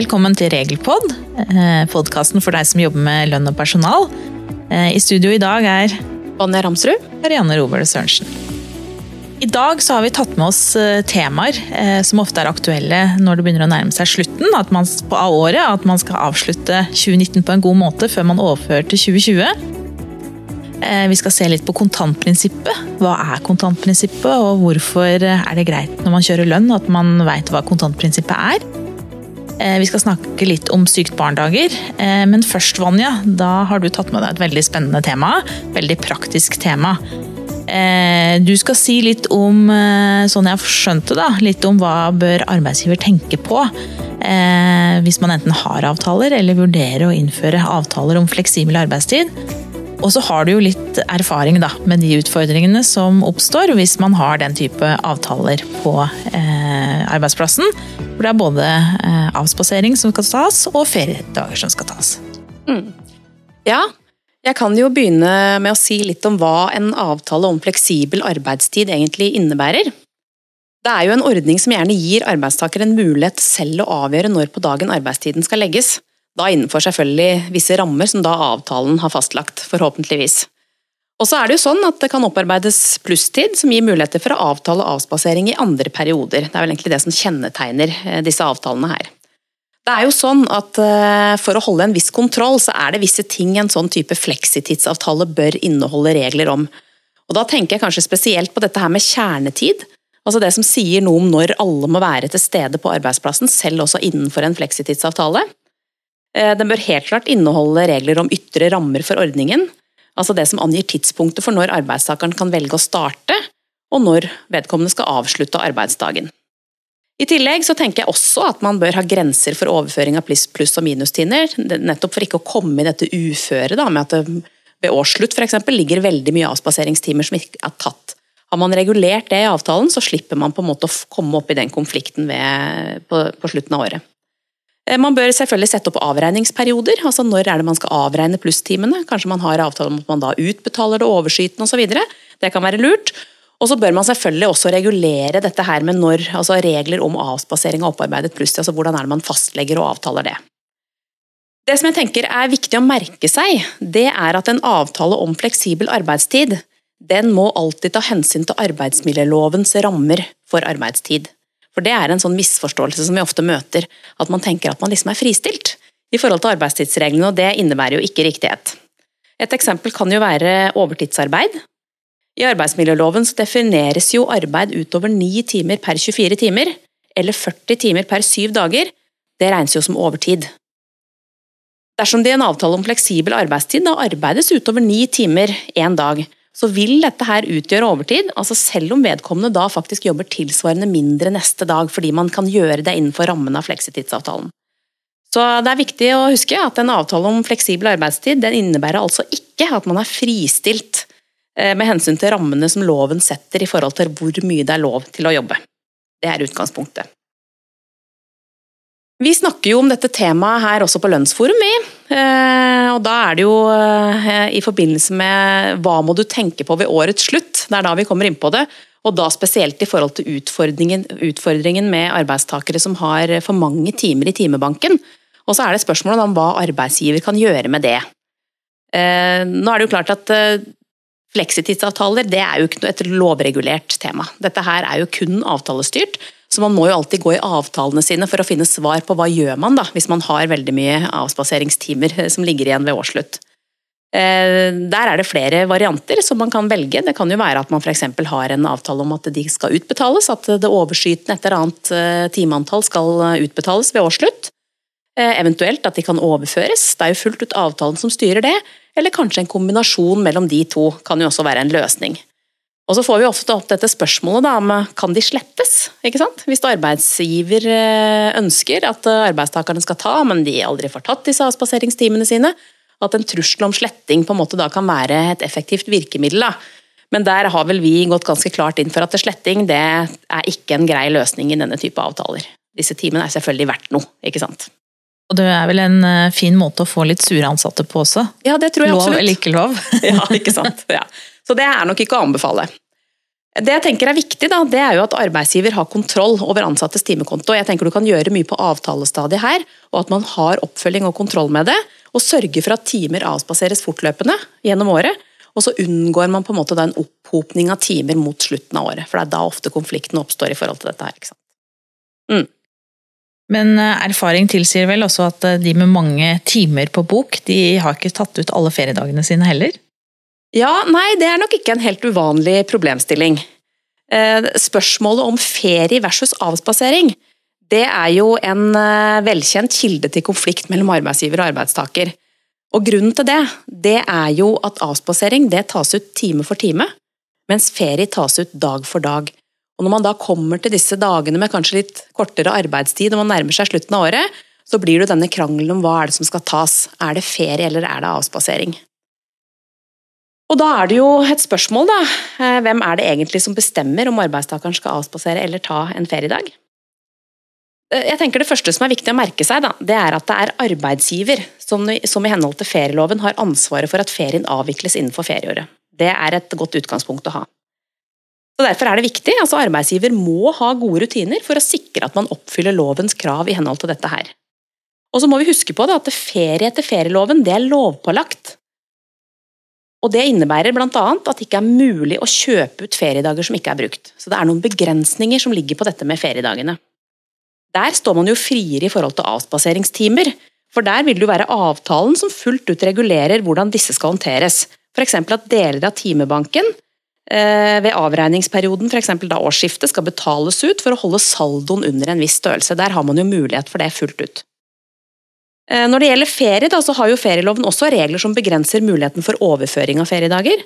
Velkommen til Regelpod, podkasten for deg som jobber med lønn og personal. I studio i dag er Vanja Ramsrud. Marianne Robert Sørensen. I dag så har vi tatt med oss temaer som ofte er aktuelle når det begynner å nærme seg slutten at man, av året. At man skal avslutte 2019 på en god måte før man overfører til 2020. Vi skal se litt på kontantprinsippet. Hva er kontantprinsippet, og hvorfor er det greit når man kjører lønn at man veit hva kontantprinsippet er? Vi skal snakke litt om sykt barn-dager. Men først, Vanja, da har du tatt med deg et veldig spennende tema. Veldig praktisk tema. Du skal si litt om, sånn jeg har skjønt det, da, litt om hva bør arbeidsgiver tenke på hvis man enten har avtaler eller vurderer å innføre avtaler om fleksibel arbeidstid. Og så har du jo litt erfaring da, med de utfordringene som oppstår hvis man har den type avtaler på eh, arbeidsplassen. Hvor det er både eh, avspasering som skal tas, og feriedager som skal tas. Mm. Ja, jeg kan jo begynne med å si litt om hva en avtale om fleksibel arbeidstid egentlig innebærer. Det er jo en ordning som gjerne gir arbeidstaker en mulighet selv å avgjøre når på dagen arbeidstiden skal legges. Da innenfor selvfølgelig visse rammer som da avtalen har fastlagt, forhåpentligvis. Og så er det jo sånn at det kan opparbeides plusstid, som gir muligheter for å avtale avspasering i andre perioder. Det er vel egentlig det som kjennetegner eh, disse avtalene her. Det er jo sånn at eh, For å holde en viss kontroll, så er det visse ting en sånn type fleksitidsavtale bør inneholde regler om. Og Da tenker jeg kanskje spesielt på dette her med kjernetid. Altså det som sier noe om når alle må være til stede på arbeidsplassen, selv også innenfor en fleksitidsavtale. Eh, den bør helt klart inneholde regler om ytre rammer for ordningen, altså det som angir tidspunktet for når arbeidstakeren kan velge å starte, og når vedkommende skal avslutte arbeidsdagen. I tillegg så tenker jeg også at man bør ha grenser for overføring av pluss- og minustimer, nettopp for ikke å komme i dette uføret med at det ved årsslutt f.eks. ligger veldig mye avspaseringstimer som ikke er tatt. Har man regulert det i avtalen, så slipper man på en måte å komme opp i den konflikten ved, på, på slutten av året. Eh, man bør selvfølgelig sette opp avregningsperioder. altså Når er det man skal avregne plusstimene? Kanskje man har avtale om at man da utbetaler det overskytende osv. Det kan være lurt. Og så bør man selvfølgelig også regulere dette her med når, altså regler om avspasering av opparbeidet plusstid. altså Hvordan er det man fastlegger og avtaler det. Det som jeg tenker er viktig å merke seg, det er at en avtale om fleksibel arbeidstid den må alltid ta hensyn til arbeidsmiljølovens rammer for arbeidstid. For det er en sånn misforståelse som vi ofte møter, at man tenker at man liksom er fristilt i forhold til arbeidstidsreglene, og det innebærer jo ikke riktighet. Et eksempel kan jo være overtidsarbeid. I arbeidsmiljøloven defineres jo arbeid utover 9 timer per 24 timer, eller 40 timer per 7 dager. Det regnes jo som overtid. Dersom det er en avtale om fleksibel arbeidstid, da arbeides utover 9 timer én dag, så vil dette her utgjøre overtid, altså selv om vedkommende da faktisk jobber tilsvarende mindre neste dag, fordi man kan gjøre det innenfor rammen av fleksitidsavtalen. Så det er viktig å huske at en avtale om fleksibel arbeidstid den innebærer altså ikke at man er fristilt eh, med hensyn til rammene som loven setter i forhold til hvor mye det er lov til å jobbe. Det er utgangspunktet. Vi snakker jo om dette temaet her også på Lønnsforum, vi. Eh, og da er det jo eh, i forbindelse med hva må du tenke på ved årets slutt. Det er da vi kommer inn på det. Og da spesielt i forhold til utfordringen, utfordringen med arbeidstakere som har for mange timer i timebanken. Og så er det spørsmålet om hva arbeidsgiver kan gjøre med det. Eh, nå er det jo klart at fleksitidsavtaler det er jo ikke et lovregulert tema. Dette her er jo kun avtalestyrt. Så man må jo alltid gå i avtalene sine for å finne svar på hva gjør man da, hvis man har veldig mye avspaseringstimer eh, som ligger igjen ved årsslutt. Eh, der er det flere varianter som man kan velge. Det kan jo være at man f.eks. har en avtale om at de skal utbetales, at det overskytende et eller annet eh, timeantall skal utbetales ved årsslutt. Eventuelt at de kan overføres. Det er jo fullt ut avtalen som styrer det. Eller kanskje en kombinasjon mellom de to kan jo også være en løsning. Og så får vi ofte opp dette spørsmålet da, om kan de slettes. ikke sant? Hvis arbeidsgiver eh, ønsker at eh, arbeidstakerne skal ta, men de aldri får tatt disse avspaseringstimene sine, at en trussel om sletting på en måte da kan være et effektivt virkemiddel. da. Men der har vel vi gått ganske klart inn for at sletting det er ikke en grei løsning i denne type avtaler. Disse timene er selvfølgelig verdt noe, ikke sant. Og det er vel en eh, fin måte å få litt sure ansatte på også? Ja, det tror jeg lov absolutt. Lov eller ikke lov? ja, ikke sant. Ja. Så det er nok ikke å anbefale. Det jeg tenker er viktig, da, det er jo at arbeidsgiver har kontroll over ansattes timekonto. Jeg tenker Du kan gjøre mye på avtalestadiet her, og at man har oppfølging og kontroll med det. Og sørge for at timer avspaseres fortløpende gjennom året. Og så unngår man på en måte en opphopning av timer mot slutten av året. For det er da ofte konflikten oppstår i forhold til dette her. ikke sant? Mm. Men eh, erfaring tilsier vel også at eh, de med mange timer på bok, de har ikke tatt ut alle feriedagene sine heller? Ja, nei, det er nok ikke en helt uvanlig problemstilling. Eh, spørsmålet om ferie versus avspasering det er jo en eh, velkjent kilde til konflikt mellom arbeidsgiver og arbeidstaker. Og Grunnen til det det er jo at avspasering det tas ut time for time, mens ferie tas ut dag for dag. Og Når man da kommer til disse dagene med kanskje litt kortere arbeidstid og man nærmer seg slutten av året, så blir det denne krangelen om hva er det som skal tas. Er det ferie eller er det avspasering? Og da er det jo et spørsmål, da. Eh, hvem er det egentlig som bestemmer om arbeidstakeren skal avspasere eller ta en feriedag? Eh, jeg tenker Det første som er viktig å merke seg, da, det er at det er arbeidsgiver som, som i henhold til ferieloven har ansvaret for at ferien avvikles innenfor ferieåret. Det er et godt utgangspunkt å ha. Så Derfor er det viktig. altså Arbeidsgiver må ha gode rutiner for å sikre at man oppfyller lovens krav i henhold til dette her. Og så må vi huske på da, at ferie etter ferieloven det er lovpålagt. Og Det innebærer bl.a. at det ikke er mulig å kjøpe ut feriedager som ikke er brukt. Så det er noen begrensninger som ligger på dette med feriedagene. Der står man jo friere i forhold til avspaseringstimer, for der vil det jo være avtalen som fullt ut regulerer hvordan disse skal håndteres. F.eks. at deler av timebanken eh, ved avregningsperioden, f.eks. da årsskiftet, skal betales ut for å holde saldoen under en viss størrelse. Der har man jo mulighet for det fullt ut. Eh, når det gjelder ferie, da, så har jo ferieloven også regler som begrenser muligheten for overføring av feriedager.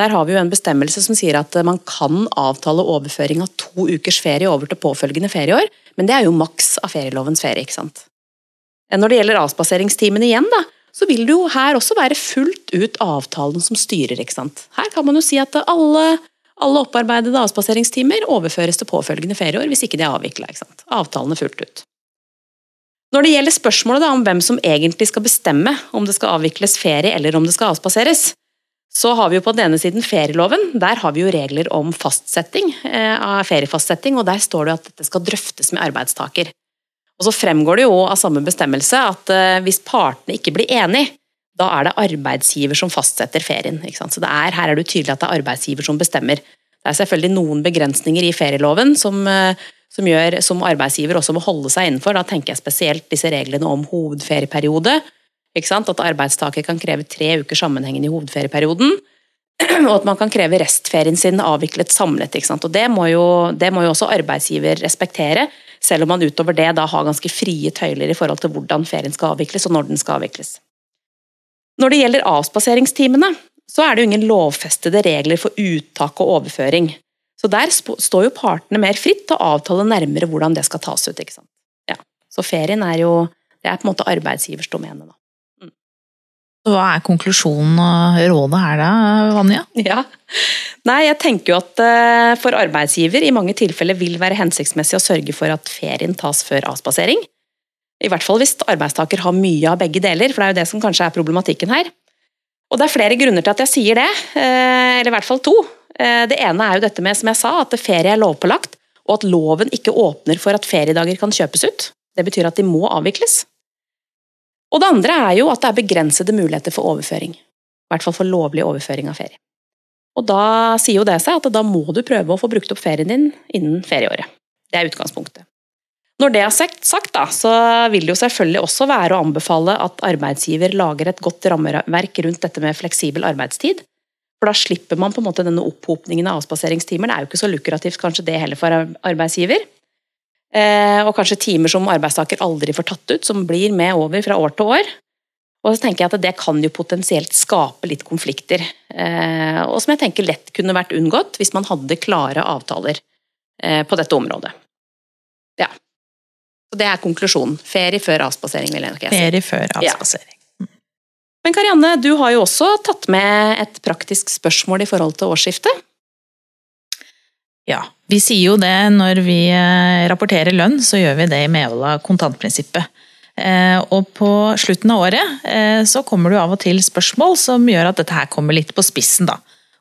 Der har vi jo en bestemmelse som sier at man kan avtale overføring av to ukers ferie over til påfølgende ferieår, men det er jo maks av ferielovens ferie. ikke sant? Eh, når det gjelder avspaseringstimene igjen, da, så vil det jo her også være fullt ut avtalen som styrer. ikke sant? Her kan man jo si at alle, alle opparbeidede avspaseringstimer overføres til påfølgende ferieår hvis ikke de er avvikla. Avtalene fullt ut. Når det gjelder spørsmålet om hvem som egentlig skal bestemme om det skal avvikles ferie eller om det skal avspaseres, så har vi jo på den ene siden ferieloven. Der har vi jo regler om fastsetting eh, feriefastsetting, og der står det at dette skal drøftes med arbeidstaker. Og Så fremgår det jo av samme bestemmelse at eh, hvis partene ikke blir enige, da er det arbeidsgiver som fastsetter ferien. Så er, Her er det jo tydelig at det er arbeidsgiver som bestemmer. Det er selvfølgelig noen begrensninger i ferieloven som eh, som, gjør, som arbeidsgiver også må holde seg innenfor. Da tenker jeg spesielt disse reglene om hovedferieperiode. At arbeidstaker kan kreve tre uker sammenhengende i hovedferieperioden. Og at man kan kreve restferien sin avviklet samlet. Og det må, jo, det må jo også arbeidsgiver respektere, selv om man utover det da har ganske frie tøyler i forhold til hvordan ferien skal avvikles og når den skal avvikles. Når det gjelder avspaseringstimene, så er det jo ingen lovfestede regler for uttak og overføring. Så der står jo partene mer fritt til å avtale nærmere hvordan det skal tas ut. ikke sant? Ja. Så ferien er jo det er på en måte arbeidsgivers domene. da. Mm. Hva er konklusjonen og rådet her da, Vanja? Ja. Nei, jeg tenker jo at eh, for arbeidsgiver i mange tilfeller vil være hensiktsmessig å sørge for at ferien tas før avspasering. I hvert fall hvis arbeidstaker har mye av begge deler, for det er jo det som kanskje er problematikken her. Og det er flere grunner til at jeg sier det, eh, eller i hvert fall to. Eh, det ene er jo dette med som jeg sa, at ferie er lovpålagt, og at loven ikke åpner for at feriedager kan kjøpes ut. Det betyr at de må avvikles. Og det andre er jo at det er begrensede muligheter for overføring. I hvert fall for lovlig overføring av ferie. Og da sier jo det seg at da må du prøve å få brukt opp ferien din innen ferieåret. Det er utgangspunktet. Når det er sagt, da, så vil det jo selvfølgelig også være å anbefale at arbeidsgiver lager et godt rammeverk rundt dette med fleksibel arbeidstid, for da slipper man på en måte denne opphopningen av avspaseringstimer. Det er jo ikke så lukrativt kanskje det heller for arbeidsgiver. Eh, og kanskje timer som arbeidstaker aldri får tatt ut, som blir med over fra år til år. Og så tenker jeg at Det kan jo potensielt skape litt konflikter, eh, og som jeg tenker lett kunne vært unngått hvis man hadde klare avtaler eh, på dette området. Ja. Så Det er konklusjonen. Ferie før avspasering, vil jeg nok si. Ferie før avspasering. Men Karianne, du har jo også tatt med et praktisk spørsmål i forhold til årsskiftet? Ja, vi sier jo det når vi eh, rapporterer lønn, så gjør vi det i medhold av kontantprinsippet. Eh, og på slutten av året eh, så kommer jo av og til spørsmål som gjør at dette her kommer litt på spissen, da.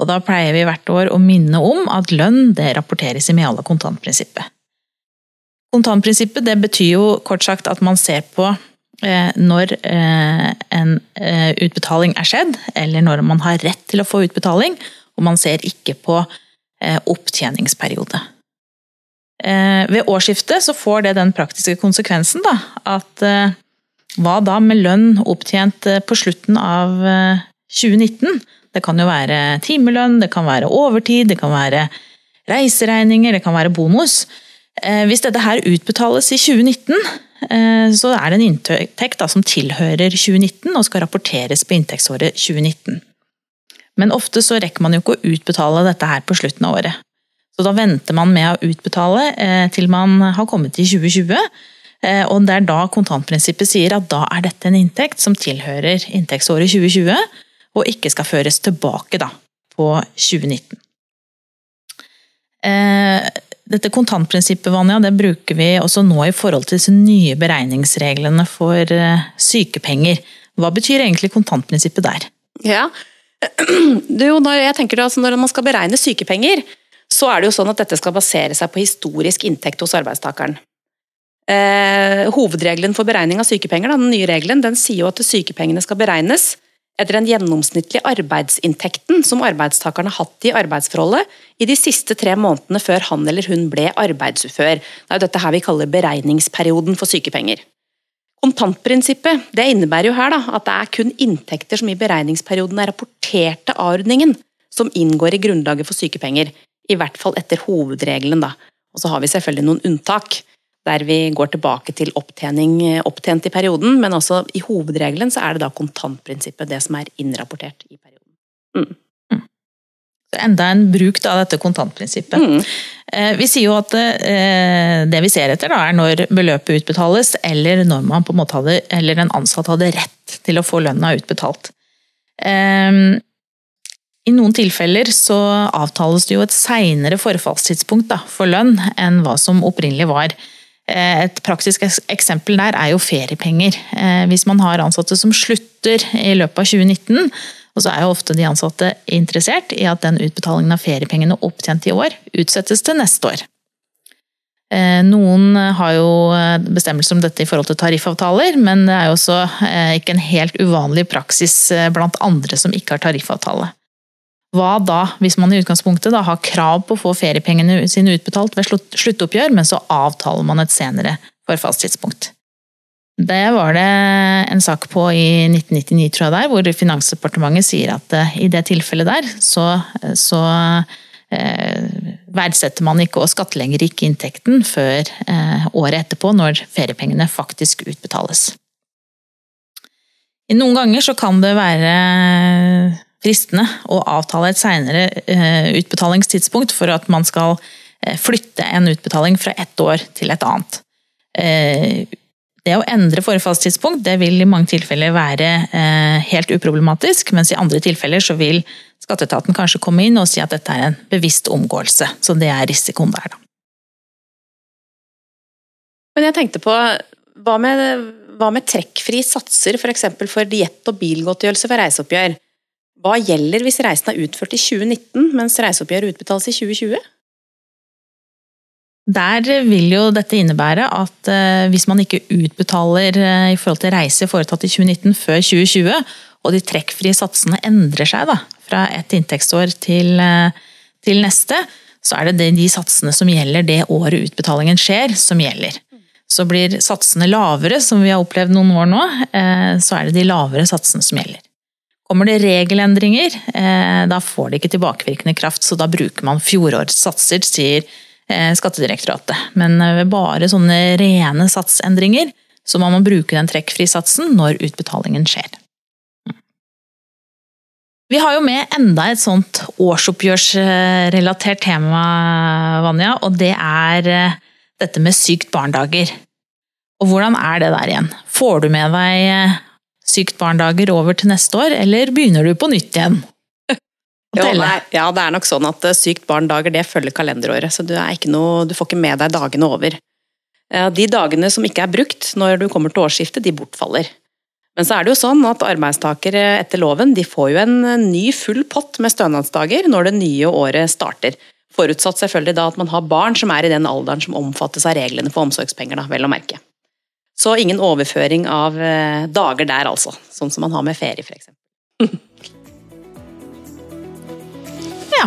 Og da pleier vi hvert år å minne om at lønn det rapporteres i medhold av kontantprinsippet. Kontantprinsippet det betyr jo kort sagt at man ser på når eh, en eh, utbetaling er skjedd, eller når man har rett til å få utbetaling, og man ser ikke på eh, opptjeningsperiode. Eh, ved årsskiftet så får det den praktiske konsekvensen da, at eh, hva da med lønn opptjent på slutten av 2019? Det kan jo være timelønn, det kan være overtid, det kan være reiseregninger, det kan være bonus. Eh, hvis dette her utbetales i 2019, eh, så er det en inntekt som tilhører 2019 og skal rapporteres på inntektsåret 2019. Men ofte så rekker man jo ikke å utbetale dette her på slutten av året. Så da venter man med å utbetale eh, til man har kommet til 2020. Og det er da kontantprinsippet sier at da er dette en inntekt som tilhører inntektsåret 2020, og ikke skal føres tilbake da, på 2019. Dette kontantprinsippet Vanja, det bruker vi også nå i forhold til disse nye beregningsreglene for eh, sykepenger. Hva betyr egentlig kontantprinsippet der? Ja, jo, når, jeg tenker altså når man skal beregne sykepenger, så er det jo sånn at dette skal basere seg på historisk inntekt hos arbeidstakeren. Eh, hovedregelen for beregning av sykepenger, da, den nye regelen, den sier jo at sykepengene skal beregnes etter den gjennomsnittlige arbeidsinntekten som arbeidstakeren har hatt i arbeidsforholdet i de siste tre månedene før han eller hun ble arbeidsufør. Det er jo dette her vi kaller beregningsperioden for sykepenger. Kontantprinsippet det innebærer jo her da, at det er kun inntekter som i beregningsperioden er rapporterte av ordningen, som inngår i grunnlaget for sykepenger. I hvert fall etter hovedregelen. da. Og så har vi selvfølgelig noen unntak der vi går tilbake til opptjening opptjent i perioden, men også i hovedregelen så er det da kontantprinsippet, det som er innrapportert i perioden. Mm. Mm. Enda en bruk av dette kontantprinsippet. Mm. Eh, vi sier jo at eh, det vi ser etter, da, er når beløpet utbetales, eller når man på en måte hadde, eller en ansatt hadde rett til å få lønna utbetalt. Eh, I noen tilfeller så avtales det jo et seinere forfallstidspunkt da, for lønn enn hva som opprinnelig var. Eh, et praktisk eksempel der er jo feriepenger. Eh, hvis man har ansatte som slutter i løpet av 2019, og så er jo ofte de ansatte interessert i at den utbetalingen av feriepengene opptjent i år utsettes til neste år. Eh, noen har jo bestemmelser om dette i forhold til tariffavtaler, men det er jo også ikke en helt uvanlig praksis blant andre som ikke har tariffavtale. Hva da, hvis man i utgangspunktet da, har krav på å få feriepengene sine utbetalt ved sluttoppgjør, men så avtaler man et senere forfallstidspunkt? Det var det en sak på i 1999, tror jeg, der, hvor Finansdepartementet sier at uh, i det tilfellet der, så, så uh, verdsetter man ikke og skattlegger ikke inntekten før uh, året etterpå, når feriepengene faktisk utbetales. Noen ganger så kan det være fristende å avtale et senere eh, utbetalingstidspunkt for at man skal eh, flytte en utbetaling fra ett år til et annet. Eh, det å endre forfallstidspunkt det vil i mange tilfeller være helt uproblematisk, mens i andre tilfeller så vil skatteetaten kanskje komme inn og si at dette er en bevisst omgåelse. Så det er risikoen der, da. Men jeg tenkte på, hva med, hva med trekkfri satser f.eks. for, for diett og bilgodtgjørelse for reiseoppgjør? Hva gjelder hvis reisen er utført i 2019, mens reiseoppgjøret utbetales i 2020? Der vil jo dette innebære at eh, hvis man ikke utbetaler eh, i forhold til reise foretatt i 2019 før 2020, og de trekkfrie satsene endrer seg da, fra et inntektsår til, eh, til neste, så er det de satsene som gjelder det året utbetalingen skjer, som gjelder. Så blir satsene lavere, som vi har opplevd noen år nå, så er det de lavere satsene som gjelder. Kommer det regelendringer, eh, da får det ikke tilbakevirkende kraft, så da bruker man fjorårets satser, sier eh, Skattedirektoratet. Men ved eh, bare sånne rene satsendringer, så må man bruke den trekkfrisatsen når utbetalingen skjer. Vi har jo med enda et sånt årsoppgjørsrelatert tema, Vanja, og det er dette med sykt barndager. Og hvordan er det der igjen? Får du med deg sykt barndager over til neste år, eller begynner du på nytt igjen? Ja, ja, det er nok sånn at eh, sykt barn-dager det følger kalenderåret, så du, noe, du, får ikke med deg dagene over. De dagene som ikke er brukt når du kommer til årsskiftet, de bortfaller. Men så er det jo sånn at arbeidstakere etter loven de får jo en ny full pott med stønadsdager når det nye året starter. Forutsatt selvfølgelig da at man har barn som er i den alderen som omfattes av reglene for omsorgspenger, da, vel å merke. Så ingen overføring av eh, dager der, altså. Sånn som man har med ferie, f.eks. ja.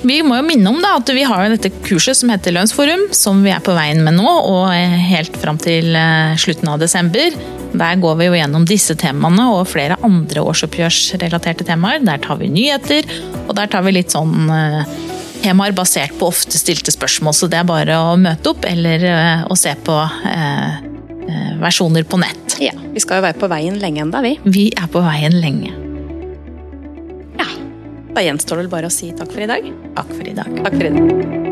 Vi må jo minne om da, at vi har dette kurset som heter Lønnsforum, som vi er på veien med nå, og helt fram til eh, slutten av desember. Der går vi jo gjennom disse temaene og flere andre årsoppgjørsrelaterte temaer. Der tar vi nyheter, og der tar vi litt sånn eh, temaer basert på ofte stilte spørsmål. Så det er bare å møte opp eller eh, å se på eh, versjoner på nett. Ja, Vi skal jo være på veien lenge enda, vi. Vi er på veien lenge. Ja. Da gjenstår det vel bare å si takk for i dag. Takk for i dag. Takk for i dag.